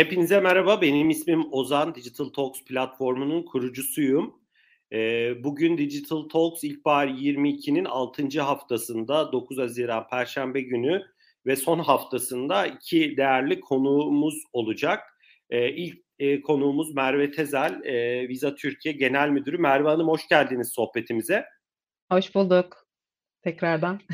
Hepinize merhaba. Benim ismim Ozan. Digital Talks platformunun kurucusuyum. E, bugün Digital Talks İlkbahar 22'nin 6. haftasında 9 Haziran Perşembe günü ve son haftasında iki değerli konuğumuz olacak. E, ilk e, konuğumuz Merve Tezel, e, Visa Türkiye Genel Müdürü. Merve Hanım hoş geldiniz sohbetimize. Hoş bulduk tekrardan.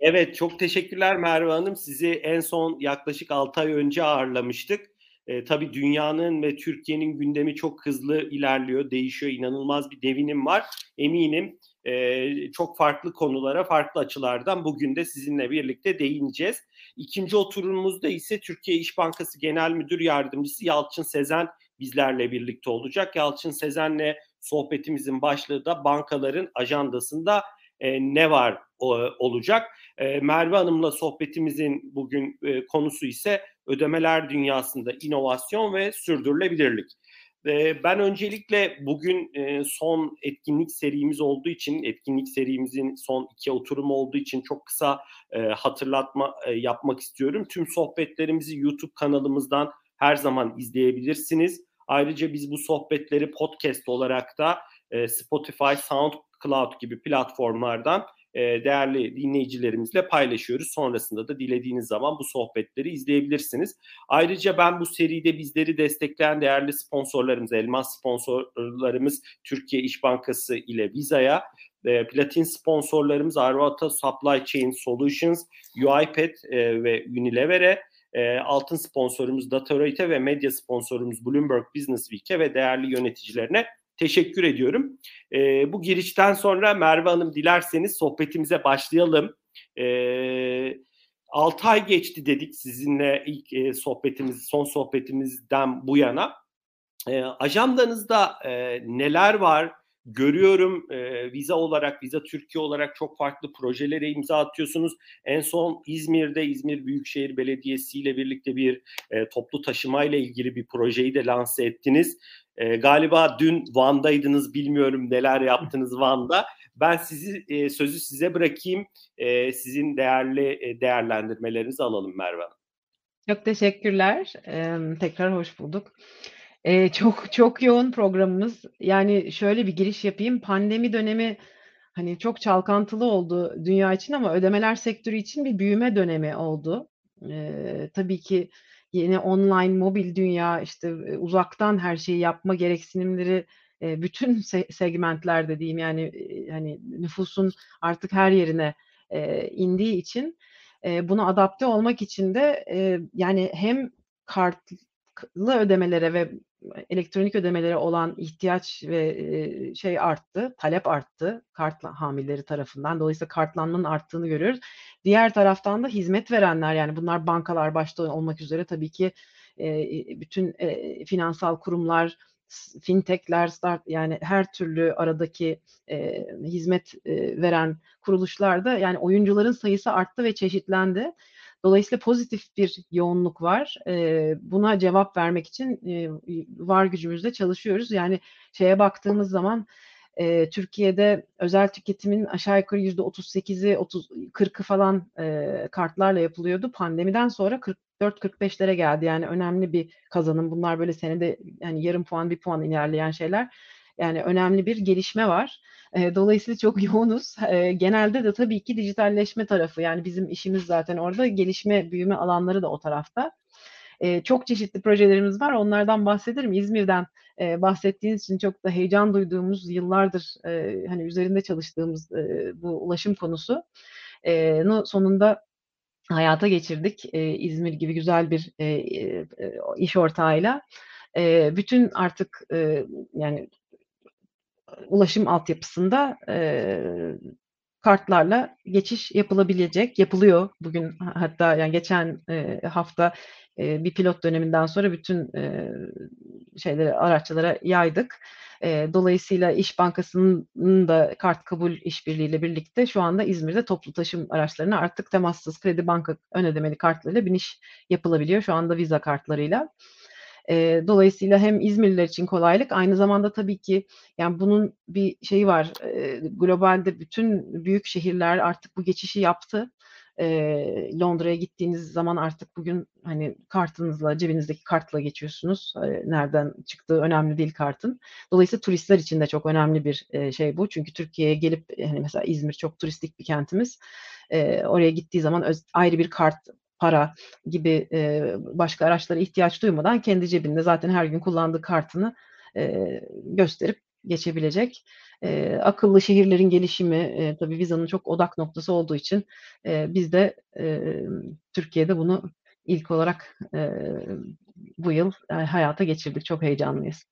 Evet çok teşekkürler Merve Hanım. Sizi en son yaklaşık 6 ay önce ağırlamıştık. E, tabii dünyanın ve Türkiye'nin gündemi çok hızlı ilerliyor, değişiyor. İnanılmaz bir devinim var. Eminim e, çok farklı konulara, farklı açılardan bugün de sizinle birlikte değineceğiz. İkinci oturumumuzda ise Türkiye İş Bankası Genel Müdür Yardımcısı Yalçın Sezen bizlerle birlikte olacak. Yalçın Sezen'le sohbetimizin başlığı da bankaların ajandasında e, ne var o, olacak. E, Merve Hanım'la sohbetimizin bugün e, konusu ise ödemeler dünyasında inovasyon ve sürdürülebilirlik. E, ben öncelikle bugün e, son etkinlik serimiz olduğu için, etkinlik serimizin son iki oturumu olduğu için çok kısa e, hatırlatma e, yapmak istiyorum. Tüm sohbetlerimizi YouTube kanalımızdan her zaman izleyebilirsiniz. Ayrıca biz bu sohbetleri podcast olarak da e, Spotify, SoundCloud gibi platformlardan e, değerli dinleyicilerimizle paylaşıyoruz. Sonrasında da dilediğiniz zaman bu sohbetleri izleyebilirsiniz. Ayrıca ben bu seride bizleri destekleyen değerli sponsorlarımız, elmas sponsorlarımız Türkiye İş Bankası ile Visa'ya, e, platin sponsorlarımız Arvata Supply Chain Solutions, UiPath e, ve Unilever'e, altın sponsorumuz Datorite ve medya sponsorumuz Bloomberg Business Week'e ve değerli yöneticilerine teşekkür ediyorum. E, bu girişten sonra Merve Hanım dilerseniz sohbetimize başlayalım. E, 6 ay geçti dedik sizinle ilk e, sohbetimiz, son sohbetimizden bu yana. E, ajandanızda e, neler var? Görüyorum e, viza olarak, viza Türkiye olarak çok farklı projelere imza atıyorsunuz. En son İzmir'de İzmir Büyükşehir Belediyesi ile birlikte bir e, toplu taşıma ile ilgili bir projeyi de lanse ettiniz. E, galiba dün Van'daydınız bilmiyorum neler yaptınız Van'da. Ben sizi e, sözü size bırakayım. E, sizin değerli e, değerlendirmelerinizi alalım Merve Hanım. Çok teşekkürler. Ee, tekrar hoş bulduk. Ee, çok çok yoğun programımız. Yani şöyle bir giriş yapayım. Pandemi dönemi hani çok çalkantılı oldu dünya için ama ödemeler sektörü için bir büyüme dönemi oldu. Ee, tabii ki yeni online mobil dünya işte uzaktan her şeyi yapma gereksinimleri e, bütün se- segmentlerde diyeyim yani e, hani nüfusun artık her yerine e, indiği için e, buna adapte olmak için de e, yani hem kartlı ödemelere ve elektronik ödemelere olan ihtiyaç ve şey arttı, talep arttı kart hamilleri tarafından. Dolayısıyla kartlanmanın arttığını görüyoruz. Diğer taraftan da hizmet verenler yani bunlar bankalar başta olmak üzere tabii ki bütün finansal kurumlar, fintechler, start yani her türlü aradaki hizmet veren kuruluşlarda yani oyuncuların sayısı arttı ve çeşitlendi. Dolayısıyla pozitif bir yoğunluk var. E, buna cevap vermek için e, var gücümüzle çalışıyoruz. Yani şeye baktığımız zaman e, Türkiye'de özel tüketimin aşağı yukarı yüzde 38'i 30 40'ı falan e, kartlarla yapılıyordu. Pandemiden sonra 44-45'lere geldi. Yani önemli bir kazanım. Bunlar böyle senede yani yarım puan bir puan ilerleyen şeyler. Yani önemli bir gelişme var. E, dolayısıyla çok yoğunuz. E, genelde de tabii ki dijitalleşme tarafı yani bizim işimiz zaten orada gelişme, büyüme alanları da o tarafta. E, çok çeşitli projelerimiz var. Onlardan bahsederim. İzmir'den e, bahsettiğiniz için çok da heyecan duyduğumuz yıllardır e, hani üzerinde çalıştığımız e, bu ulaşım konusu e, sonunda hayata geçirdik. E, İzmir gibi güzel bir e, e, iş ortağıyla. E, bütün artık e, yani ulaşım altyapısında e, kartlarla geçiş yapılabilecek, yapılıyor bugün hatta yani geçen e, hafta e, bir pilot döneminden sonra bütün e, şeyleri araçlara yaydık. E, dolayısıyla İş Bankası'nın da kart kabul işbirliğiyle birlikte şu anda İzmir'de toplu taşım araçlarına artık temassız kredi banka ön ödemeli kartlarıyla biniş yapılabiliyor. Şu anda Visa kartlarıyla. E, dolayısıyla hem İzmirliler için kolaylık aynı zamanda tabii ki yani bunun bir şeyi var. E, globalde bütün büyük şehirler artık bu geçişi yaptı. Eee, Londra'ya gittiğiniz zaman artık bugün, hani, kartınızla, cebinizdeki kartla geçiyorsunuz. Eee, nereden çıktığı önemli değil kartın. Dolayısıyla turistler için de çok önemli bir, eee, şey bu. Çünkü Türkiye'ye gelip, hani, mesela İzmir çok turistik bir kentimiz. Eee, oraya gittiği zaman öz ayrı bir kart, para gibi, eee, başka araçlara ihtiyaç duymadan kendi cebinde zaten her gün kullandığı kartını, eee, gösterip geçebilecek. Eee, akıllı şehirlerin gelişimi, eee, tabii Visa'nın çok odak noktası olduğu için, eee, biz de, emm, Türkiye'de bunu ilk olarak, eee, bu yıl, hayata geçirdik. Çok heyecanlıyız.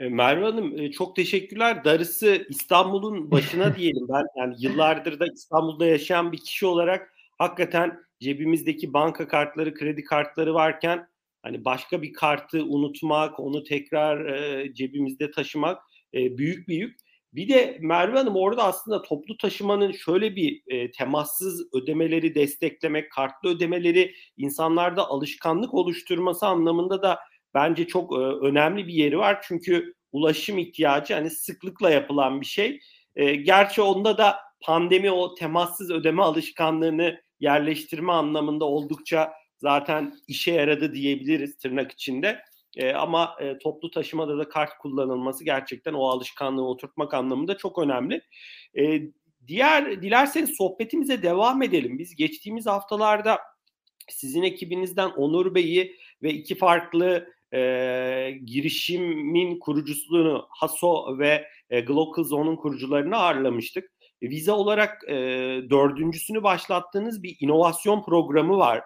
Eee, Merve Hanım, eee, çok teşekkürler. Darısı İstanbul'un başına diyelim. Ben, yani, yıllardır da İstanbul'da yaşayan bir kişi olarak hakikaten cebimizdeki banka kartları, kredi kartları varken, hani, başka bir kartı unutmak, onu tekrar, eee, cebimizde taşımak, eee, büyük bir yük. Bir de Merve Hanım orada aslında toplu taşımanın şöyle bir, eee, temassız ödemeleri desteklemek, kartlı ödemeleri insanlarda alışkanlık oluşturması anlamında da bence çok, eee, önemli bir yeri var. Çünkü ulaşım ihtiyacı, hani, sıklıkla yapılan bir şey. Eee, gerçi onda da pandemi o temassız ödeme alışkanlığını yerleştirme anlamında oldukça zaten işe yaradı diyebiliriz tırnak içinde. Eee, ama, eee, toplu taşımada da kart kullanılması gerçekten o alışkanlığı oturtmak anlamında çok önemli. Eee, diğer dilerseniz sohbetimize devam edelim. Biz geçtiğimiz haftalarda sizin ekibinizden Onur Bey'i ve iki farklı, eee, girişimin kurucusunu Haso ve, eee, Glocal Zone'un kurucularını ağırlamıştık. Visa olarak, eee, 4'üncüsünü başlattığınız bir inovasyon programı var.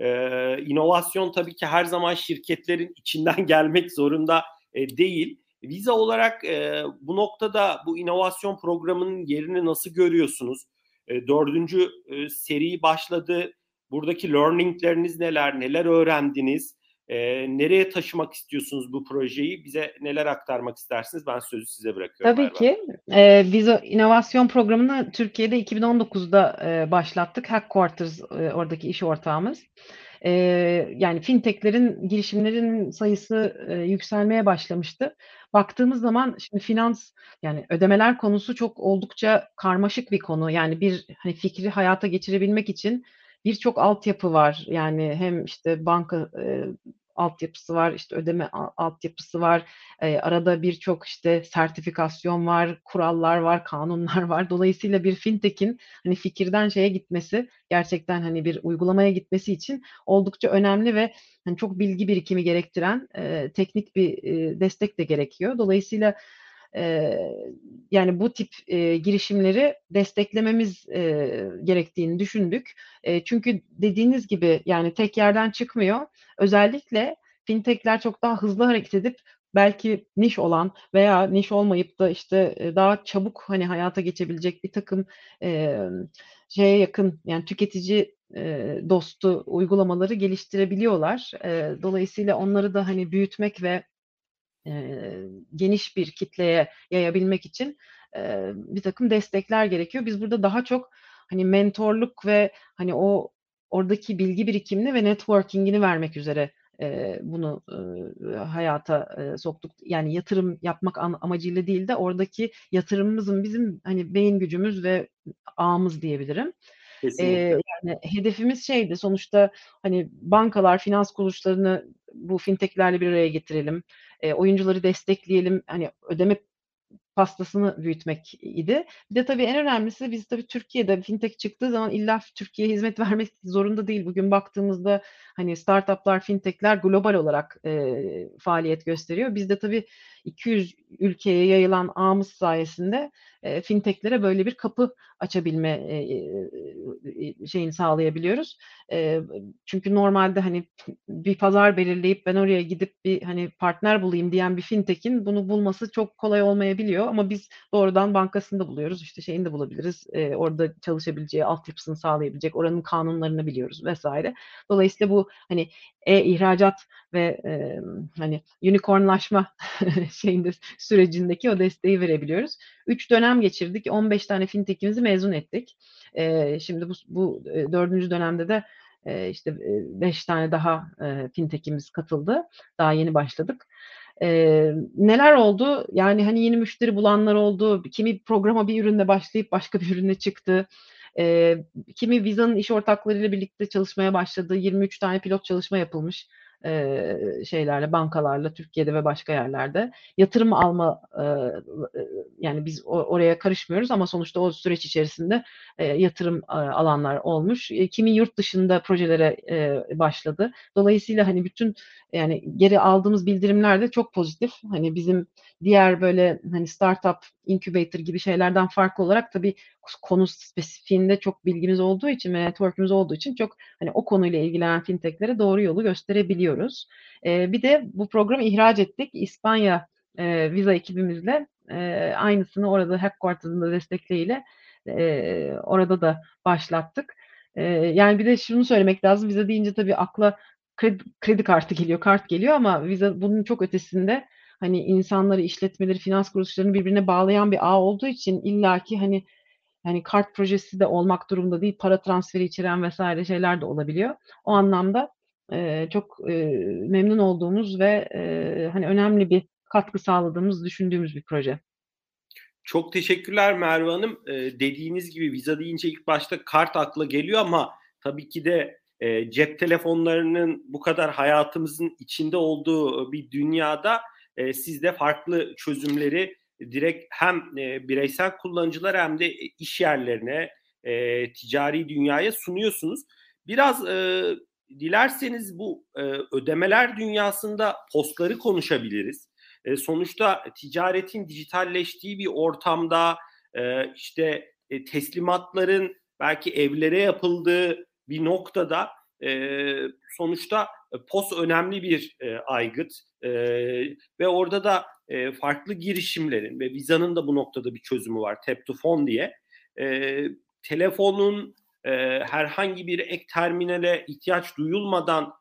Eee, inovasyon tabii ki her zaman şirketlerin içinden gelmek zorunda, eee, değil. Visa olarak, eee, bu noktada bu inovasyon programının yerini nasıl görüyorsunuz? Eee, 4'üncü, eee, seri başladı. Buradaki learning'leriniz neler? Neler öğrendiniz? Eee, nereye taşımak istiyorsunuz bu projeyi? Bize neler aktarmak istersiniz? Ben sözü size bırakıyorum Tabii ki. Eee, Visa inovasyon programını Türkiye'de 2019'da, eee, başlattık. Headquarters, eee, oradaki iş ortağımız. Eee, yani fintech'lerin, girişimlerin sayısı, eee, yükselmeye başlamıştı. Baktığımız zaman şimdi finans, yani ödemeler konusu çok oldukça karmaşık bir konu. Yani bir, hani, fikri hayata geçirebilmek için birçok altyapı var. Yani hem işte banka, eee, altyapısı var, işte ödeme altyapısı var. Eee, arada birçok işte sertifikasyon var, kurallar var, kanunlar var. Dolayısıyla bir fintech'in, hani, fikirden şeye gitmesi, gerçekten, hani, bir uygulamaya gitmesi için oldukça önemli ve, hani, çok bilgi birikimi gerektiren, eee, teknik bir, eee, destek de gerekiyor. Dolayısıyla, yani bu tip, eee, girişimleri desteklememiz, eee, gerektiğini düşündük. Eee, çünkü dediğiniz gibi, yani tek yerden çıkmıyor. Özellikle fintech'ler çok daha hızlı hareket edip belki niş olan veya niş olmayıp da işte, daha çabuk, hani, hayata geçebilecek birtakım, emm, şeye yakın, yani tüketici, eee, dostu uygulamaları geliştirebiliyorlar. Eee, dolayısıyla onları da, hani, büyütmek ve, geniş bir kitleye yayabilmek için, eee, birtakım destekler gerekiyor. Biz burada daha çok, hani, mentorluk ve, hani, o oradaki bilgi birikimini ve networking'ini vermek üzere, bunu, hayata, soktuk. Yani yatırım yapmak am amacıyla değil de oradaki yatırımımızın bizim, hani, beyin gücümüz ve ağımız diyebilirim. Kesinlikle. Eee, yani hedefimiz şeydi sonuçta, hani, bankalar, finans kuruluşlarını bu fintech'lerle bir araya getirelim, eee, oyuncuları destekleyelim, hani, ödeme pastasını büyütmek idi. Bir de tabii en önemlisi biz tabii Türkiye'de fintech çıktığı zaman illa Türkiye'ye hizmet vermek zorunda değil. Bugün baktığımızda, hani, startup'lar, fintech'ler global olarak, eee, faaliyet gösteriyor. Biz de tabii 200 ülkeye yayılan ağımız sayesinde, eee, fintech'lere böyle bir kapı açabilme, eee, şeyini sağlayabiliyoruz. Eee, çünkü normalde, hani, bir pazar belirleyip ben oraya gidip bir, hani, partner bulayım diyen bir fintech'in bunu bulması çok kolay olmayabiliyor ama biz doğrudan bankasını da buluyoruz, işte, şeyini de bulabiliriz, eee, orada çalışabileceği, altyapısını sağlayabilecek, oranın kanunlarını biliyoruz vs. Dolayısıyla bu, hani, e-ihracat ve, emm, hani, unicorn'laşma şeyinde, sürecindeki o desteği verebiliyoruz. 3 dönem geçirdik. 15 tane fintech'imizi mezun ettik. Eee, şimdi bus bu, eee, 4'üncü dönemde de, eee, işte, eee, 5 tane daha, eee, fintech'imiz katıldı. Daha yeni başladık. Eee, neler oldu? Yani, hani, yeni müşteri bulanlar oldu. Kimi programa bir ürünle başlayıp başka bir ürüne çıktı. E, kimi Visa'nın iş ortaklarıyla birlikte çalışmaya başladığı 23 tane pilot çalışma yapılmış e, şeylerle, bankalarla Türkiye'de ve başka yerlerde. Yatırım alma e, yani biz oraya karışmıyoruz ama sonuçta o süreç içerisinde e, yatırım e, alanlar olmuş. E, kimi yurt dışında projelere e, başladı. Dolayısıyla hani bütün yani geri aldığımız bildirimler de çok pozitif. Hani bizim diğer böyle hani startup, incubator gibi şeylerden farklı olarak tabii konu spesifiğinde çok bilgimiz olduğu için ve network'ümüz olduğu için çok hani o konuyla ilgilenen fintechlere doğru yolu gösterebiliyoruz. E, bir de bu programı ihraç ettik. İspanya e, Visa ekibimizle e, aynısını orada headquarters'ın da destekleyiyle e, orada da başlattık. E, yani bir de şunu söylemek lazım. Visa deyince tabii akla kredi, kredi kartı geliyor, kart geliyor ama Visa bunun çok ötesinde hani insanları, işletmeleri, finans kuruluşlarını birbirine bağlayan bir ağ olduğu için illaki hani hani kart projesi de olmak durumunda değil, para transferi içeren vesaire şeyler de olabiliyor. O anlamda e, çok e, memnun olduğumuz ve e, hani önemli bir katkı sağladığımız, düşündüğümüz bir proje. Çok teşekkürler Merve Hanım. E, dediğiniz gibi viza deyince ilk başta kart akla geliyor ama tabii ki de e, cep telefonlarının bu kadar hayatımızın içinde olduğu bir dünyada e, siz de farklı çözümleri direkt hem e, bireysel kullanıcılar hem de iş yerlerine, e, ticari dünyaya sunuyorsunuz. Biraz e, dilerseniz bu e, ödemeler dünyasında postları konuşabiliriz. E, sonuçta ticaretin dijitalleştiği bir ortamda e, işte e, teslimatların belki evlere yapıldığı bir noktada e, sonuçta POS önemli bir e, aygıt e, ve orada da e, farklı girişimlerin ve Visa'nın da bu noktada bir çözümü var Tap to Phone diye. E, telefonun e, herhangi bir ek terminale ihtiyaç duyulmadan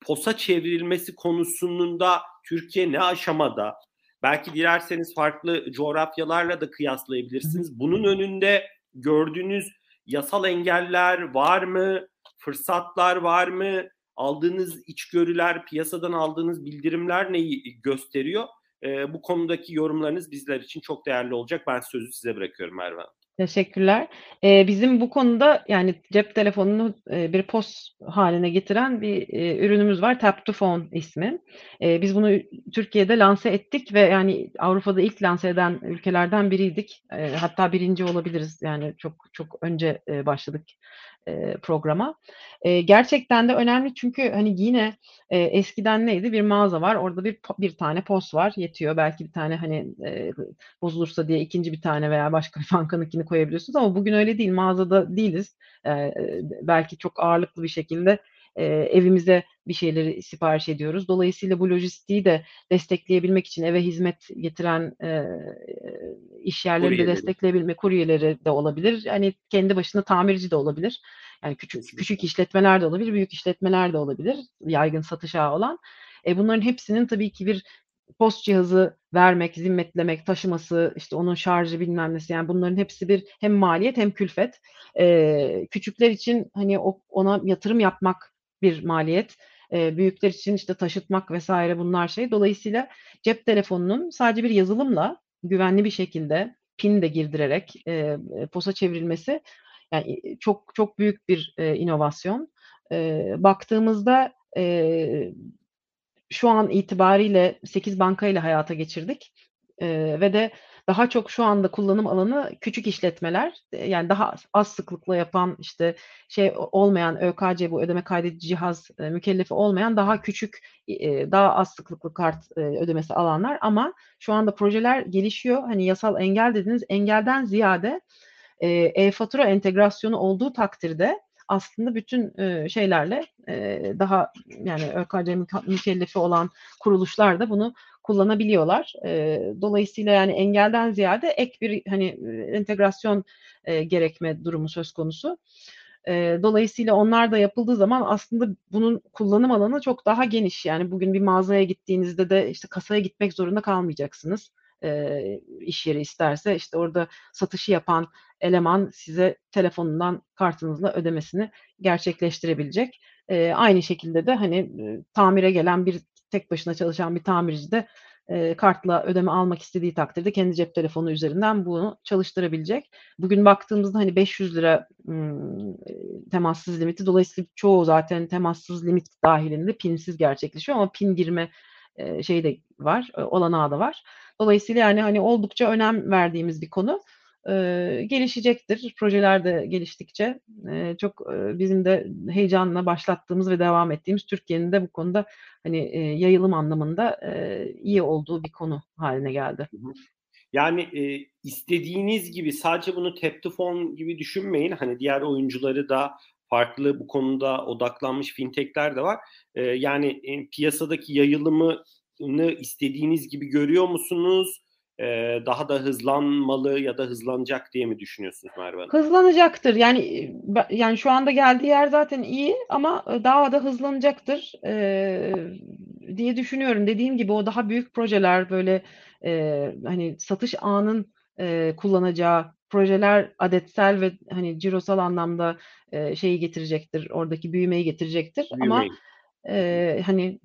POS'a çevrilmesi konusunda Türkiye ne aşamada? Belki dilerseniz farklı coğrafyalarla da kıyaslayabilirsiniz. Bunun önünde gördüğünüz yasal engeller var mı? Fırsatlar var mı? Aldığınız içgörüler, piyasadan aldığınız bildirimler neyi gösteriyor? E, bu konudaki yorumlarınız bizler için çok değerli olacak. Ben sözü size bırakıyorum Merve. Teşekkürler. Ee, bizim bu konuda yani cep telefonunu e, bir post haline getiren bir e, ürünümüz var. Tap to Phone ismi. E, biz bunu Türkiye'de lanse ettik ve yani Avrupa'da ilk lanse eden ülkelerden biriydik. E, hatta birinci olabiliriz. Yani çok çok önce e, başladık programa. E, gerçekten de önemli çünkü hani yine e, eskiden neydi? Bir mağaza var. Orada bir bir tane post var. Yetiyor. Belki bir tane hani e, bozulursa diye ikinci bir tane veya başka bir bankanınkini koyabiliyorsunuz ama bugün öyle değil. Mağazada değiliz. E, belki çok ağırlıklı bir şekilde e, evimize bir şeyleri sipariş ediyoruz. Dolayısıyla bu lojistiği de destekleyebilmek için eve hizmet getiren e, iş yerlerini de destekleyebilme kuryeleri de olabilir. Yani kendi başına tamirci de olabilir. Yani küçük küçük işletmeler de olabilir, büyük işletmeler de olabilir. Yaygın satış ağı olan. E, bunların hepsinin tabii ki bir post cihazı vermek, zimmetlemek, taşıması, işte onun şarjı bilmem nesi yani bunların hepsi bir hem maliyet hem külfet. Ee, küçükler için hani o, ona yatırım yapmak bir maliyet. E, büyükler için işte taşıtmak vesaire bunlar şey. Dolayısıyla cep telefonunun sadece bir yazılımla güvenli bir şekilde pin de girdirerek e, posa çevrilmesi yani çok çok büyük bir e, inovasyon. E, baktığımızda e, şu an itibariyle 8 bankayla hayata geçirdik e, ve de daha çok şu anda kullanım alanı küçük işletmeler yani daha az sıklıkla yapan işte şey olmayan ÖKC bu ödeme kaydedici cihaz e, mükellefi olmayan daha küçük e, daha az sıklıklı kart e, ödemesi alanlar ama şu anda projeler gelişiyor. Hani yasal engel dediniz engelden ziyade e-fatura entegrasyonu olduğu takdirde aslında bütün e, şeylerle e, daha yani ÖKC mükellefi olan kuruluşlar da bunu kullanabiliyorlar. Dolayısıyla yani engelden ziyade ek bir hani entegrasyon e, gerekme durumu söz konusu. Dolayısıyla onlar da yapıldığı zaman aslında bunun kullanım alanı çok daha geniş. Yani bugün bir mağazaya gittiğinizde de işte kasaya gitmek zorunda kalmayacaksınız. E, iş yeri isterse işte orada satışı yapan eleman size telefonundan kartınızla ödemesini gerçekleştirebilecek. E, aynı şekilde de hani e, tamire gelen bir tek başına çalışan bir tamirci de e, kartla ödeme almak istediği takdirde kendi cep telefonu üzerinden bunu çalıştırabilecek. Bugün baktığımızda hani 500 lira ım, temassız limiti dolayısıyla çoğu zaten temassız limit dahilinde pinsiz gerçekleşiyor ama pin girme e, şey de var, e, olanağı da var. Dolayısıyla yani hani oldukça önem verdiğimiz bir konu e, gelişecektir. Projeler de geliştikçe e, çok e, bizim de heyecanla başlattığımız ve devam ettiğimiz Türkiye'nin de bu konuda hani e, yayılım anlamında e, iyi olduğu bir konu haline geldi. Yani e, istediğiniz gibi sadece bunu phone gibi düşünmeyin. Hani diğer oyuncuları da farklı bu konuda odaklanmış fintechler de var. E, yani e, piyasadaki yayılımını istediğiniz gibi görüyor musunuz? E, daha da hızlanmalı ya da hızlanacak diye mi düşünüyorsunuz Merve Hanım? Hızlanacaktır. Yani yani şu anda geldiği yer zaten iyi ama daha da hızlanacaktır e, diye düşünüyorum. Dediğim gibi o daha büyük projeler böyle e, hani satış ağının e, kullanacağı projeler adetsel ve hani cirosal anlamda e, şeyi getirecektir. Oradaki büyümeyi getirecektir. Büyümeyi. Ama e, hani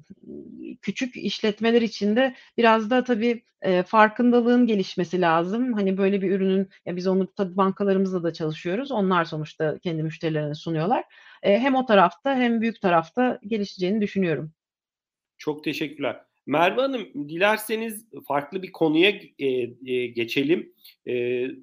küçük işletmeler için de biraz da tabii e, farkındalığın gelişmesi lazım. Hani böyle bir ürünün, ya biz onu tabii bankalarımızla da çalışıyoruz. Onlar sonuçta kendi müşterilerine sunuyorlar. E, hem o tarafta hem büyük tarafta gelişeceğini düşünüyorum. Çok teşekkürler. Merve Hanım, dilerseniz farklı bir konuya e, e, geçelim. E,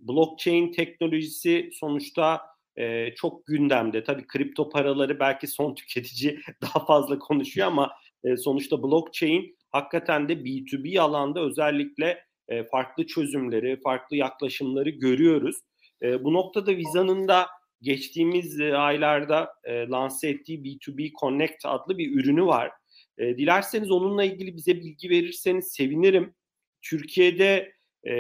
blockchain teknolojisi sonuçta e, çok gündemde. Tabii kripto paraları belki son tüketici daha fazla konuşuyor ama e, sonuçta blockchain hakikaten de B2B alanda özellikle e, farklı çözümleri, farklı yaklaşımları görüyoruz. E, bu noktada Visa'nın da geçtiğimiz e, aylarda e, lanse ettiği B2B Connect adlı bir ürünü var. E, dilerseniz onunla ilgili bize bilgi verirseniz sevinirim. Türkiye'de e,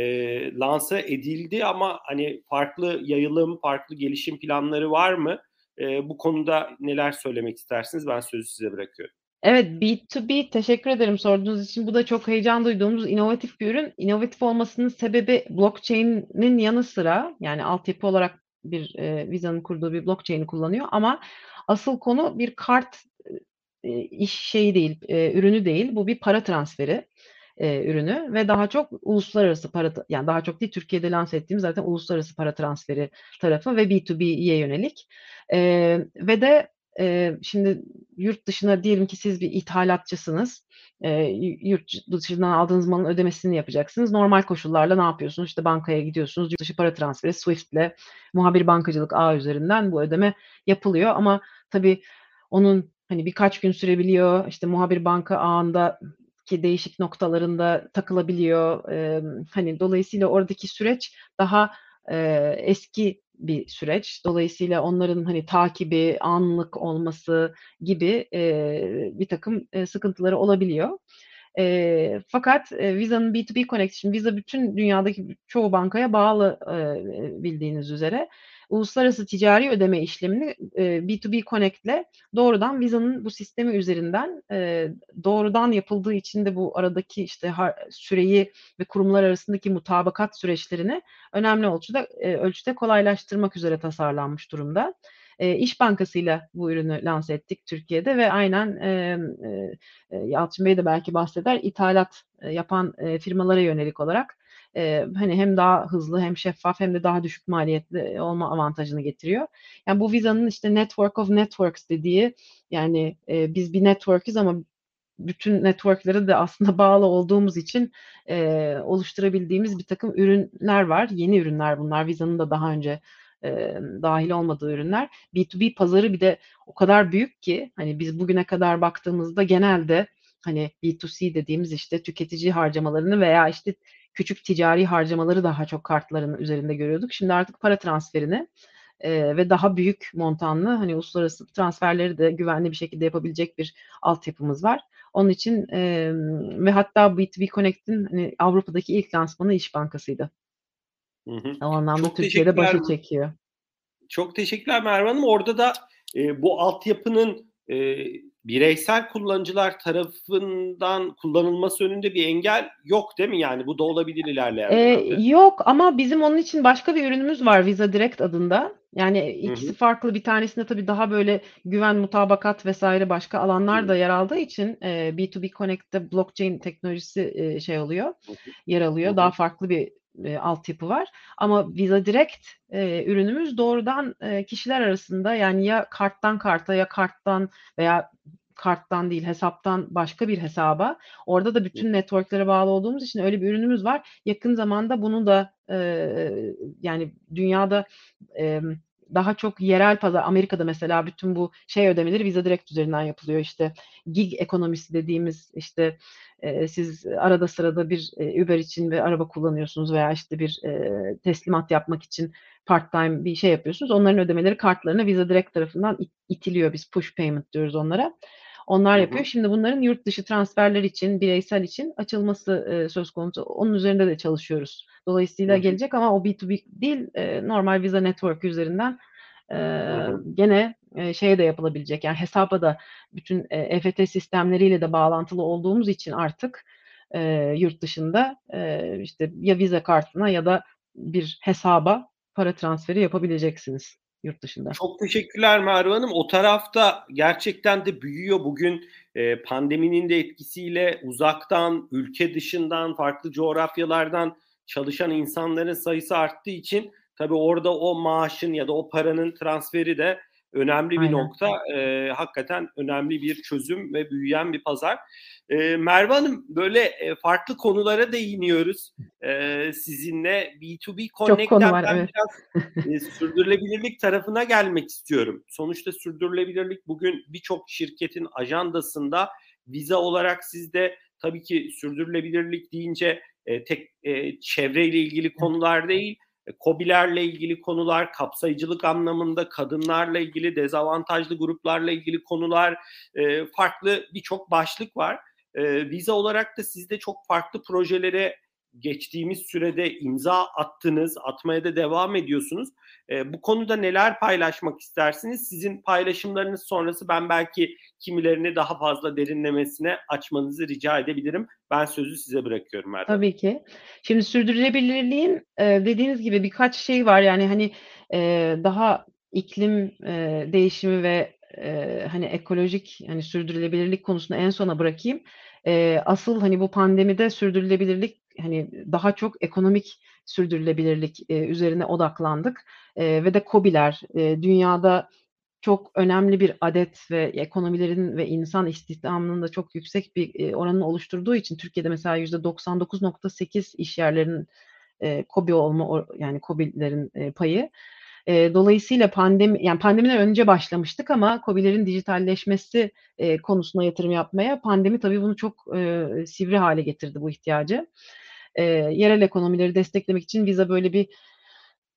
lanse edildi ama hani farklı yayılım, farklı gelişim planları var mı? E, bu konuda neler söylemek istersiniz? Ben sözü size bırakıyorum. Evet, B2B teşekkür ederim sorduğunuz için. Bu da çok heyecan duyduğumuz inovatif bir ürün. İnovatif olmasının sebebi blockchain'in yanı sıra yani altyapı olarak bir e, Visa'nın kurduğu bir blockchain'i kullanıyor ama asıl konu bir kart e, iş şeyi değil, e, ürünü değil. Bu bir para transferi e, ürünü ve daha çok uluslararası para yani daha çok değil Türkiye'de lanse ettiğimiz zaten uluslararası para transferi tarafı ve B2B'ye yönelik e, ve de e, şimdi yurt dışına diyelim ki siz bir ithalatçısınız e, yurt dışından aldığınız malın ödemesini yapacaksınız. Normal koşullarla ne yapıyorsunuz? İşte bankaya gidiyorsunuz. Yurt dışı para transferi Swift'le muhabir bankacılık ağ üzerinden bu ödeme yapılıyor ama tabii onun hani birkaç gün sürebiliyor. İşte muhabir banka ağında ki değişik noktalarında takılabiliyor. E, hani dolayısıyla oradaki süreç daha e, eski bir süreç. Dolayısıyla onların hani takibi, anlık olması gibi e, bir takım e, sıkıntıları olabiliyor. E, fakat e, Visa'nın B2B Connection, Visa bütün dünyadaki çoğu bankaya bağlı e, bildiğiniz üzere uluslararası ticari ödeme işlemini e, B2B Connect ile doğrudan Visa'nın bu sistemi üzerinden e, doğrudan yapıldığı için de bu aradaki işte har, süreyi ve kurumlar arasındaki mutabakat süreçlerini önemli ölçüde e, ölçüde kolaylaştırmak üzere tasarlanmış durumda. E, İş Bankası ile bu ürünü lanse ettik Türkiye'de ve aynen e, e, Yalçın Bey de belki bahseder ithalat e, yapan e, firmalara yönelik olarak e, hani hem daha hızlı hem şeffaf hem de daha düşük maliyetli olma avantajını getiriyor. Yani bu Visa'nın işte network of networks dediği yani e, biz bir network'iz ama bütün networklere de aslında bağlı olduğumuz için e, oluşturabildiğimiz bir takım ürünler var. Yeni ürünler bunlar. Visa'nın da daha önce e, dahil olmadığı ürünler. B2B pazarı bir de o kadar büyük ki hani biz bugüne kadar baktığımızda genelde hani B2C dediğimiz işte tüketici harcamalarını veya işte küçük ticari harcamaları daha çok kartların üzerinde görüyorduk. Şimdi artık para transferini e, ve daha büyük montanlı hani uluslararası transferleri de güvenli bir şekilde yapabilecek bir altyapımız var. Onun için e, ve hatta B2B Connect'in hani Avrupa'daki ilk lansmanı İş Bankası'ydı. Hı hı. O anlamda Çok Türkiye'de başı çekiyor. Çok teşekkürler Merve Hanım. Orada da e, bu altyapının e, bireysel kullanıcılar tarafından kullanılması önünde bir engel yok değil mi? Yani bu da olabilir ilerleyen ee, Yok ama bizim onun için başka bir ürünümüz var Visa Direct adında. Yani ikisi hı hı. farklı. Bir tanesinde tabii daha böyle güven, mutabakat vesaire başka alanlar da yer aldığı için e, B2B Connect'te blockchain teknolojisi e, şey oluyor, yer alıyor. Daha farklı bir e, altyapı var. Ama Visa Direct e, ürünümüz doğrudan e, kişiler arasında yani ya karttan karta ya karttan veya karttan değil hesaptan başka bir hesaba. Orada da bütün networklere bağlı olduğumuz için öyle bir ürünümüz var. Yakın zamanda bunu da e, yani dünyada e, daha çok yerel pazar Amerika'da mesela bütün bu şey ödemeleri Visa Direct üzerinden yapılıyor. İşte gig ekonomisi dediğimiz işte e, siz arada sırada bir e, Uber için bir araba kullanıyorsunuz veya işte bir e, teslimat yapmak için part time bir şey yapıyorsunuz. Onların ödemeleri kartlarına Visa Direct tarafından it, itiliyor. Biz push payment diyoruz onlara. Onlar hı hı. yapıyor. Şimdi bunların yurt dışı transferler için, bireysel için açılması e, söz konusu. Onun üzerinde de çalışıyoruz. Dolayısıyla hı hı. gelecek ama o B2B değil, e, normal Visa Network üzerinden e, gene e, şeye de yapılabilecek. Yani hesaba da bütün e, EFT sistemleriyle de bağlantılı olduğumuz için artık e, yurt dışında e, işte ya Visa kartına ya da bir hesaba para transferi yapabileceksiniz yurt dışında. Çok teşekkürler Merve Hanım. O tarafta gerçekten de büyüyor. Bugün e, pandeminin de etkisiyle uzaktan, ülke dışından, farklı coğrafyalardan çalışan insanların sayısı arttığı için tabii orada o maaşın ya da o paranın transferi de önemli bir Aynen. nokta. E, hakikaten önemli bir çözüm ve büyüyen bir pazar. E, Merve Hanım böyle e, farklı konulara değiniyoruz e, sizinle. B2B Connect'ten ben evet. biraz e, sürdürülebilirlik tarafına gelmek istiyorum. Sonuçta sürdürülebilirlik bugün birçok şirketin ajandasında vize olarak sizde tabii ki sürdürülebilirlik deyince e, tek e, çevreyle ilgili konular değil Kobilerle ilgili konular, kapsayıcılık anlamında kadınlarla ilgili, dezavantajlı gruplarla ilgili konular, e, farklı birçok başlık var. E, Vize olarak da sizde çok farklı projelere geçtiğimiz sürede imza attınız, atmaya da devam ediyorsunuz. E, bu konuda neler paylaşmak istersiniz? Sizin paylaşımlarınız sonrası ben belki kimilerini daha fazla derinlemesine açmanızı rica edebilirim. Ben sözü size bırakıyorum Erdem. Tabii ki. Şimdi sürdürülebilirliğin e, dediğiniz gibi birkaç şey var. Yani hani e, daha iklim e, değişimi ve e, hani ekolojik hani sürdürülebilirlik konusunu en sona bırakayım. E, asıl hani bu pandemide sürdürülebilirlik hani daha çok ekonomik sürdürülebilirlik e, üzerine odaklandık e, ve de COBİ'ler e, dünyada çok önemli bir adet ve ekonomilerin ve insan istihdamının da çok yüksek bir oranını oluşturduğu için Türkiye'de mesela yüzde 99.8 iş yerlerinin e, KOBİ olma yani KOBİ'lerin e, payı. E, dolayısıyla pandemi yani pandemiden önce başlamıştık ama COBİ'lerin dijitalleşmesi e, konusuna yatırım yapmaya pandemi tabii bunu çok e, sivri hale getirdi bu ihtiyacı e, yerel ekonomileri desteklemek için Visa böyle bir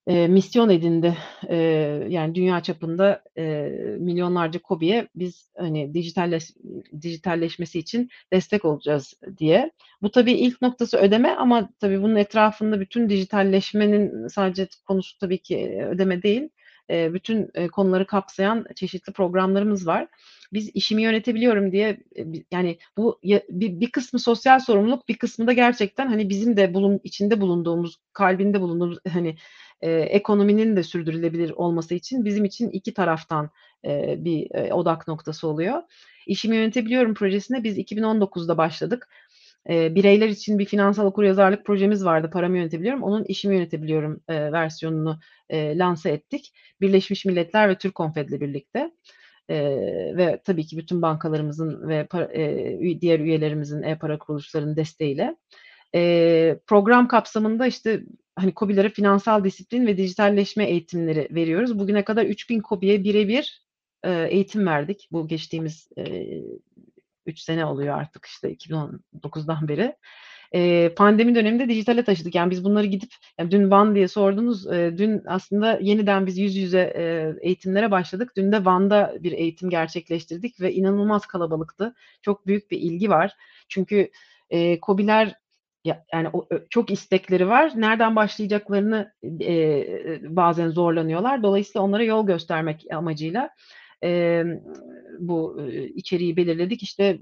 e, misyon edindi. E, yani dünya çapında e, milyonlarca kobiye biz hani dijitalleş, dijitalleşmesi için destek olacağız diye. Bu tabii ilk noktası ödeme ama tabii bunun etrafında bütün dijitalleşmenin sadece konusu tabii ki ödeme değil. E, bütün e, konuları kapsayan çeşitli programlarımız var biz işimi yönetebiliyorum diye e, yani bu bir, kısmı sosyal sorumluluk bir kısmı da gerçekten hani bizim de bulun içinde bulunduğumuz kalbinde bulunduğumuz hani ekonominin de sürdürülebilir olması için bizim için iki taraftan bir odak noktası oluyor. İşimi yönetebiliyorum projesine biz 2019'da başladık. E, bireyler için bir finansal okuryazarlık projemiz vardı. Paramı yönetebiliyorum. Onun işimi yönetebiliyorum e, versiyonunu e, lanse ettik. Birleşmiş Milletler ve Türk Konfed'le birlikte e, ve tabii ki bütün bankalarımızın ve e, diğer üyelerimizin e-para kuruluşlarının desteğiyle e, program kapsamında işte hani COBİ'lere finansal disiplin ve dijitalleşme eğitimleri veriyoruz. Bugüne kadar 3000 COBİ'ye birebir e, eğitim verdik. Bu geçtiğimiz e, 3 sene oluyor artık işte 2019'dan beri e, pandemi döneminde dijitale taşıdık. Yani biz bunları gidip yani dün Van diye sordunuz. E, dün aslında yeniden biz yüz yüze e, eğitimlere başladık. Dün de Van'da bir eğitim gerçekleştirdik ve inanılmaz kalabalıktı. Çok büyük bir ilgi var. Çünkü e, COBİ'ler ya, yani o, çok istekleri var. Nereden başlayacaklarını e, bazen zorlanıyorlar. Dolayısıyla onlara yol göstermek amacıyla e, bu içeriği belirledik. İşte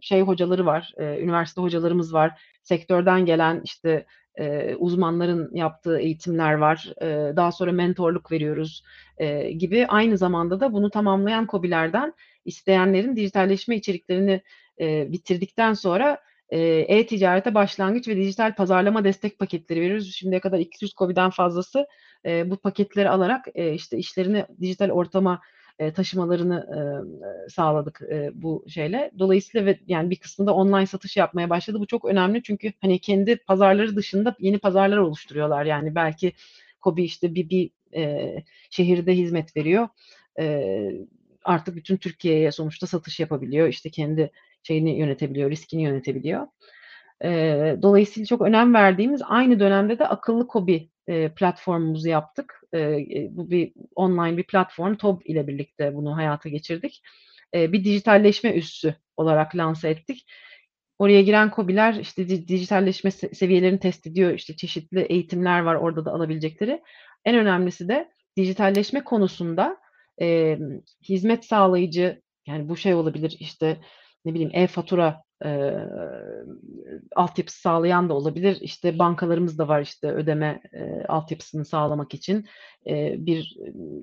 şey hocaları var, e, üniversite hocalarımız var, sektörden gelen işte e, uzmanların yaptığı eğitimler var. E, daha sonra mentorluk veriyoruz e, gibi. Aynı zamanda da bunu tamamlayan COBİ'lerden isteyenlerin dijitalleşme içeriklerini e, bitirdikten sonra e-ticarete başlangıç ve dijital pazarlama destek paketleri veriyoruz. Şimdiye kadar 200 COBİ'den fazlası e, bu paketleri alarak e, işte işlerini dijital ortama e, taşımalarını e, sağladık e, bu şeyle. Dolayısıyla ve yani bir kısmında online satış yapmaya başladı. Bu çok önemli çünkü hani kendi pazarları dışında yeni pazarlar oluşturuyorlar. Yani belki Kobi işte bir, bir e, şehirde hizmet veriyor. E, artık bütün Türkiye'ye sonuçta satış yapabiliyor. İşte kendi şeyini yönetebiliyor, riskini yönetebiliyor. E, dolayısıyla çok önem verdiğimiz aynı dönemde de akıllı Kobi e, platformumuzu yaptık. E, bu bir online bir platform. TOB ile birlikte bunu hayata geçirdik. E, bir dijitalleşme üssü olarak lanse ettik. Oraya giren COBİ'ler işte dijitalleşme seviyelerini test ediyor. İşte çeşitli eğitimler var orada da alabilecekleri. En önemlisi de dijitalleşme konusunda e, hizmet sağlayıcı yani bu şey olabilir işte ne bileyim e-fatura e, altyapısı sağlayan da olabilir. İşte bankalarımız da var işte ödeme e, altyapısını sağlamak için e, bir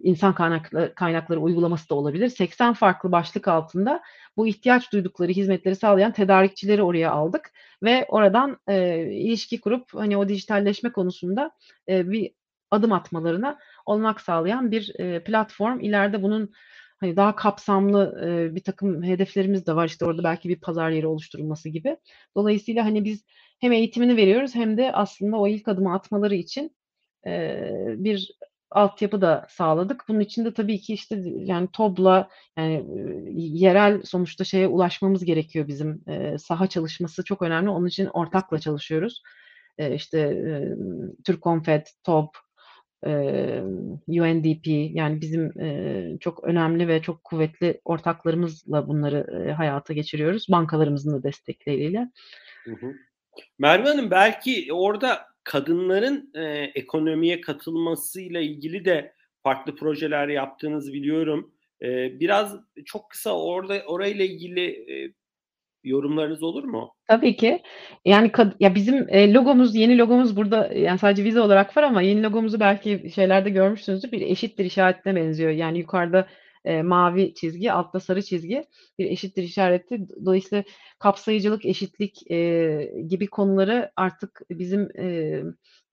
insan kaynakları, kaynakları uygulaması da olabilir. 80 farklı başlık altında bu ihtiyaç duydukları hizmetleri sağlayan tedarikçileri oraya aldık ve oradan e, ilişki kurup hani o dijitalleşme konusunda e, bir adım atmalarına olmak sağlayan bir e, platform. İleride bunun hani daha kapsamlı e, bir takım hedeflerimiz de var. İşte orada belki bir pazar yeri oluşturulması gibi. Dolayısıyla hani biz hem eğitimini veriyoruz hem de aslında o ilk adımı atmaları için e, bir altyapı da sağladık. Bunun için de tabii ki işte yani TOB'la yani yerel sonuçta şeye ulaşmamız gerekiyor bizim. E, saha çalışması çok önemli. Onun için ortakla çalışıyoruz. E, işte e, Türk Konfed, TOB, UNDP yani bizim çok önemli ve çok kuvvetli ortaklarımızla bunları hayata geçiriyoruz. Bankalarımızın da destekleriyle. Hı hı. Merve Hanım belki orada kadınların ekonomiye katılmasıyla ilgili de farklı projeler yaptığınızı biliyorum. Biraz çok kısa orada orayla ilgili yorumlarınız olur mu? Tabii ki. Yani ya bizim e, logomuz, yeni logomuz burada yani sadece vize olarak var ama yeni logomuzu belki şeylerde görmüşsünüzdür. Bir eşittir işaretine benziyor. Yani yukarıda e, mavi çizgi, altta sarı çizgi bir eşittir işareti. Dolayısıyla kapsayıcılık, eşitlik e, gibi konuları artık bizim e,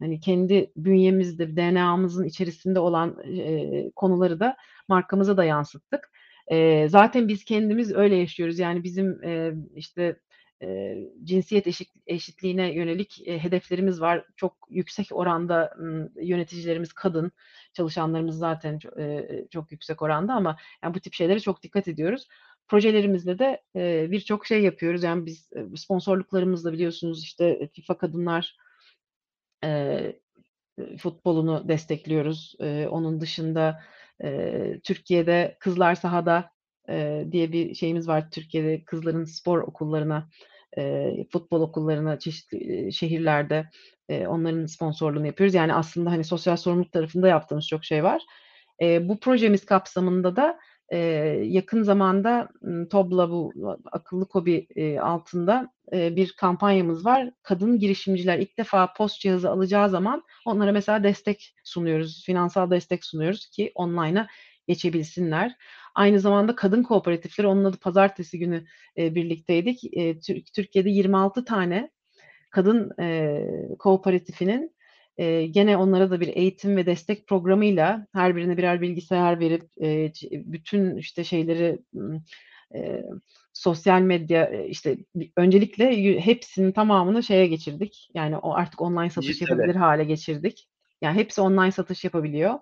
hani kendi bünyemizde, DNA'mızın içerisinde olan e, konuları da markamıza da yansıttık. E, zaten biz kendimiz öyle yaşıyoruz. Yani bizim e, işte e, cinsiyet eşit, eşitliğine yönelik e, hedeflerimiz var. Çok yüksek oranda m, yöneticilerimiz kadın, çalışanlarımız zaten e, çok yüksek oranda ama yani bu tip şeylere çok dikkat ediyoruz. Projelerimizde de e, birçok şey yapıyoruz. Yani biz sponsorluklarımızla biliyorsunuz işte FIFA Kadınlar e, futbolunu destekliyoruz. E, onun dışında e, Türkiye'de Kızlar Sahada e, diye bir şeyimiz var. Türkiye'de kızların spor okullarına, e, futbol okullarına çeşitli şehirlerde e, onların sponsorluğunu yapıyoruz. Yani aslında hani sosyal sorumluluk tarafında yaptığımız çok şey var. E, bu projemiz kapsamında da e, yakın zamanda TOB'la bu akıllı kobi e, altında e, bir kampanyamız var. Kadın girişimciler ilk defa post cihazı alacağı zaman onlara mesela destek sunuyoruz, finansal destek sunuyoruz ki online'a geçebilsinler. Aynı zamanda kadın kooperatifleri, onun adı pazartesi günü e, birlikteydik. E, Türkiye'de 26 tane kadın e, kooperatifinin e, gene onlara da bir eğitim ve destek programıyla her birine birer bilgisayar verip e, bütün işte şeyleri e, sosyal medya işte öncelikle hepsinin tamamını şeye geçirdik. Yani o artık online satış yapabilir hale geçirdik. Yani hepsi online satış yapabiliyor.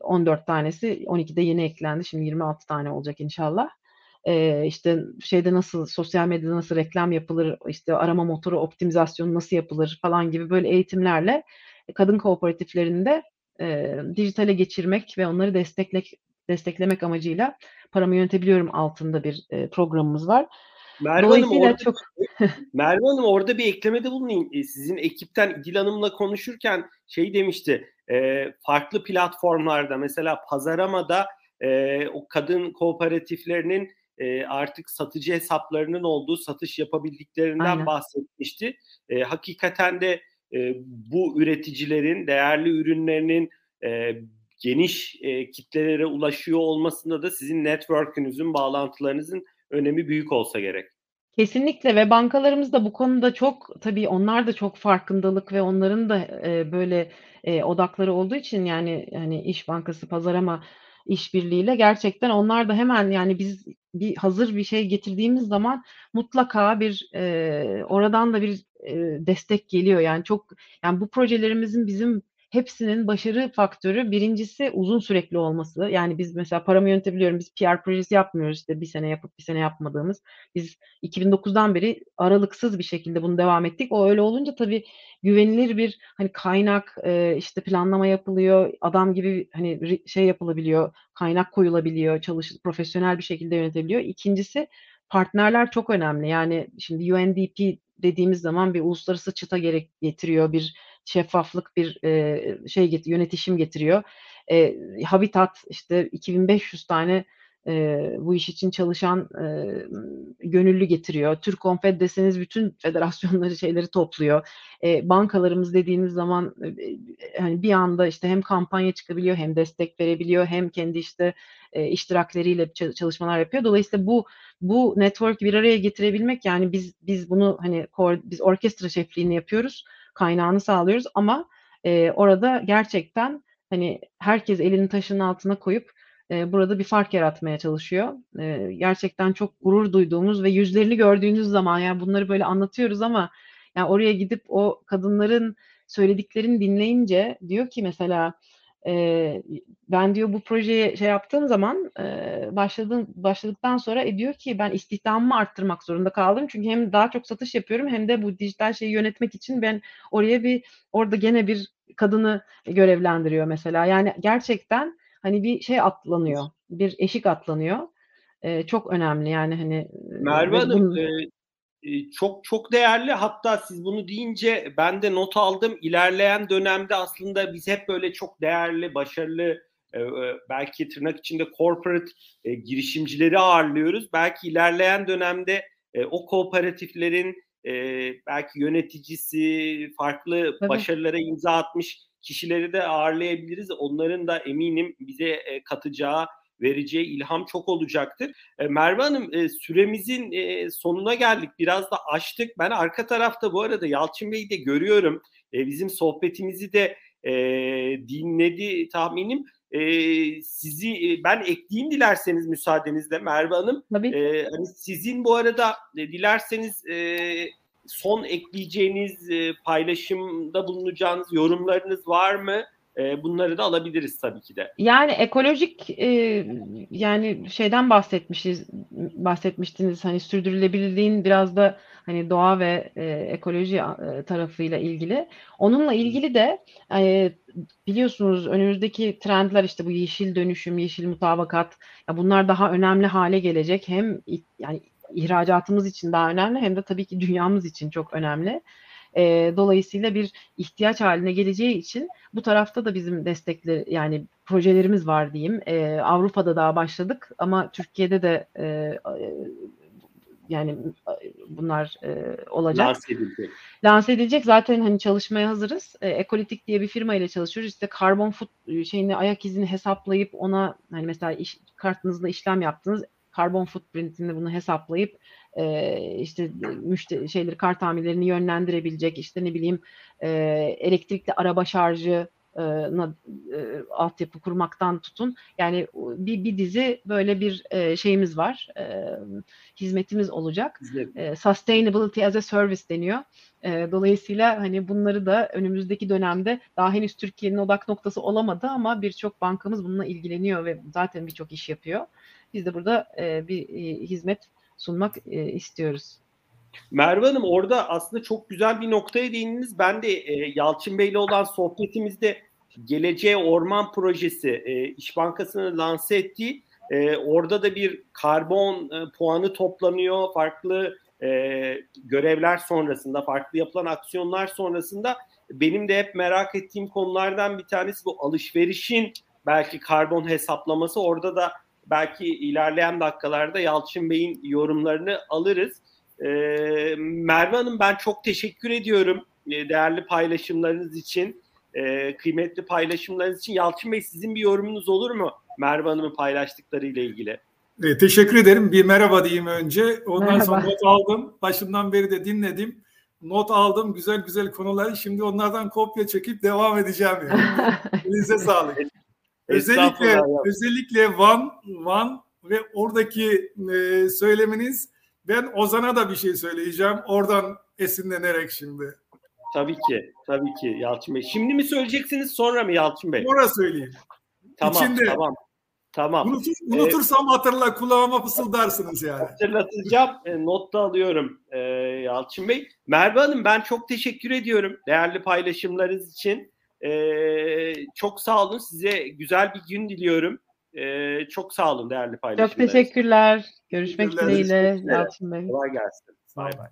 14 tanesi 12'de yeni eklendi. Şimdi 26 tane olacak inşallah. Ee, işte şeyde nasıl sosyal medyada nasıl reklam yapılır, işte arama motoru optimizasyonu nasıl yapılır falan gibi böyle eğitimlerle kadın kooperatiflerinde e, dijitale geçirmek ve onları desteklek desteklemek amacıyla paramı yönetebiliyorum altında bir e, programımız var. Merve Hanım, orada, çok Merve Hanım orada bir eklemede bulunayım. Sizin ekipten İdil Hanım'la konuşurken şey demişti e, farklı platformlarda mesela Pazarama'da e, o kadın kooperatiflerinin e, artık satıcı hesaplarının olduğu satış yapabildiklerinden Aynen. bahsetmişti. E, hakikaten de e, bu üreticilerin değerli ürünlerinin e, geniş e, kitlelere ulaşıyor olmasında da sizin network'ünüzün, bağlantılarınızın önemi büyük olsa gerek. Kesinlikle ve bankalarımız da bu konuda çok tabii onlar da çok farkındalık ve onların da e, böyle e, odakları olduğu için yani yani İş Bankası Pazarama işbirliğiyle gerçekten onlar da hemen yani biz bir hazır bir şey getirdiğimiz zaman mutlaka bir e, oradan da bir e, destek geliyor. Yani çok yani bu projelerimizin bizim hepsinin başarı faktörü birincisi uzun sürekli olması. Yani biz mesela paramı yönetebiliyorum. Biz PR projesi yapmıyoruz işte bir sene yapıp bir sene yapmadığımız. Biz 2009'dan beri aralıksız bir şekilde bunu devam ettik. O öyle olunca tabii güvenilir bir hani kaynak e, işte planlama yapılıyor. Adam gibi hani şey yapılabiliyor. Kaynak koyulabiliyor. Çalış profesyonel bir şekilde yönetebiliyor. İkincisi partnerler çok önemli. Yani şimdi UNDP dediğimiz zaman bir uluslararası çıta gerek getiriyor. Bir şeffaflık bir e, şey get yönetişim getiriyor. E, Habitat işte 2500 tane e, bu iş için çalışan e, gönüllü getiriyor. Türk Konfed deseniz bütün federasyonları şeyleri topluyor. E, bankalarımız dediğiniz zaman e, hani bir anda işte hem kampanya çıkabiliyor hem destek verebiliyor hem kendi işte e, iştirakleriyle çalışmalar yapıyor. Dolayısıyla bu bu network bir araya getirebilmek yani biz biz bunu hani biz orkestra şefliğini yapıyoruz kaynağını sağlıyoruz ama e, orada gerçekten hani herkes elini taşın altına koyup e, burada bir fark yaratmaya çalışıyor. E, gerçekten çok gurur duyduğumuz ve yüzlerini gördüğünüz zaman yani bunları böyle anlatıyoruz ama yani oraya gidip o kadınların söylediklerini dinleyince diyor ki mesela e, ben diyor bu projeye şey yaptığım zaman e, başladığım başladıktan sonra e, diyor ki ben istihdamımı arttırmak zorunda kaldım. Çünkü hem daha çok satış yapıyorum hem de bu dijital şeyi yönetmek için ben oraya bir orada gene bir kadını görevlendiriyor mesela. Yani gerçekten hani bir şey atlanıyor. Bir eşik atlanıyor. E, çok önemli yani hani Merve Hanım bunun... e, çok çok değerli. Hatta siz bunu deyince ben de not aldım. İlerleyen dönemde aslında biz hep böyle çok değerli, başarılı belki tırnak içinde corporate girişimcileri ağırlıyoruz. Belki ilerleyen dönemde o kooperatiflerin belki yöneticisi, farklı Tabii. başarılara imza atmış kişileri de ağırlayabiliriz. Onların da eminim bize katacağı vereceği ilham çok olacaktır. E, Merve Hanım e, süremizin e, sonuna geldik. Biraz da açtık. Ben arka tarafta bu arada Yalçın Bey'i de görüyorum. E, bizim sohbetimizi de e, dinledi tahminim. E, sizi e, ben ekleyeyim dilerseniz müsaadenizle Merve Hanım. Tabii. E, hani sizin bu arada e, dilerseniz e, son ekleyeceğiniz e, paylaşımda bulunacağınız yorumlarınız var mı? E, bunları da alabiliriz tabii ki de. Yani ekolojik e, yani şeyden bahsetmişiz bahsetmiştiniz hani sürdürülebilirliğin biraz da hani doğa ve e, ekoloji e, tarafıyla ilgili. Onunla ilgili de e, biliyorsunuz önümüzdeki trendler işte bu yeşil dönüşüm, yeşil mutabakat ya bunlar daha önemli hale gelecek. Hem yani ihracatımız için daha önemli hem de tabii ki dünyamız için çok önemli. E, dolayısıyla bir ihtiyaç haline geleceği için bu tarafta da bizim destekler yani projelerimiz var diyeyim. E, Avrupa'da daha başladık ama Türkiye'de de e, yani bunlar e, olacak. Lanse edilecek. Lanse edilecek. Zaten hani çalışmaya hazırız. E, Ekolitik diye bir firma ile çalışıyoruz. İşte karbon foot şeyini ayak izini hesaplayıp ona hani mesela iş, kartınızda işlem yaptınız karbon footprintini bunu hesaplayıp e, işte müşteri şeyleri kart tamirlerini yönlendirebilecek işte ne bileyim e, elektrikli araba şarjı e, altyapı kurmaktan tutun. Yani bir, bir dizi böyle bir e, şeyimiz var. E, hizmetimiz olacak. E, sustainability as a service deniyor. E, dolayısıyla hani bunları da önümüzdeki dönemde daha henüz Türkiye'nin odak noktası olamadı ama birçok bankamız bununla ilgileniyor ve zaten birçok iş yapıyor. Biz de burada e, bir e, hizmet sunmak e, istiyoruz. Merve Hanım orada aslında çok güzel bir noktaya değindiniz. Ben de e, Yalçın Bey'le olan sohbetimizde Geleceğe Orman Projesi e, İş Bankası'nın lanse ettiği e, orada da bir karbon e, puanı toplanıyor. Farklı e, görevler sonrasında, farklı yapılan aksiyonlar sonrasında benim de hep merak ettiğim konulardan bir tanesi bu alışverişin belki karbon hesaplaması. Orada da belki ilerleyen dakikalarda Yalçın Bey'in yorumlarını alırız. Ee, Merve Hanım ben çok teşekkür ediyorum. e, değerli paylaşımlarınız için, e, kıymetli paylaşımlarınız için. Yalçın Bey sizin bir yorumunuz olur mu Merve Hanım'ın paylaştıkları ile ilgili? E, teşekkür ederim. Bir merhaba diyeyim önce. Ondan merhaba. sonra not aldım. Başından beri de dinledim. Not aldım. Güzel güzel konuları. Şimdi onlardan kopya çekip devam edeceğim. Yani. Elinize sağlık. Özellikle özellikle Van Van ve oradaki e, söyleminiz ben Ozan'a da bir şey söyleyeceğim. Oradan esinlenerek şimdi. Tabii ki. Tabii ki Yalçın Bey. Şimdi mi söyleyeceksiniz sonra mı Yalçın Bey? Sonra söyleyeyim. Tamam İçinde, tamam. Tamam. Unutur, unutursam ee, hatırla kulağıma fısıldarsınız yani. Hatırlatacağım. E, not da alıyorum e, Yalçın Bey. Merve Hanım ben çok teşekkür ediyorum değerli paylaşımlarınız için. E, çok sağ olun. Size güzel bir gün diliyorum. E, çok sağ olun değerli paylaşımlarınız. Çok teşekkürler. Görüşmek dileğiyle Yalçın Bey. Kolay gelsin. Bay bay.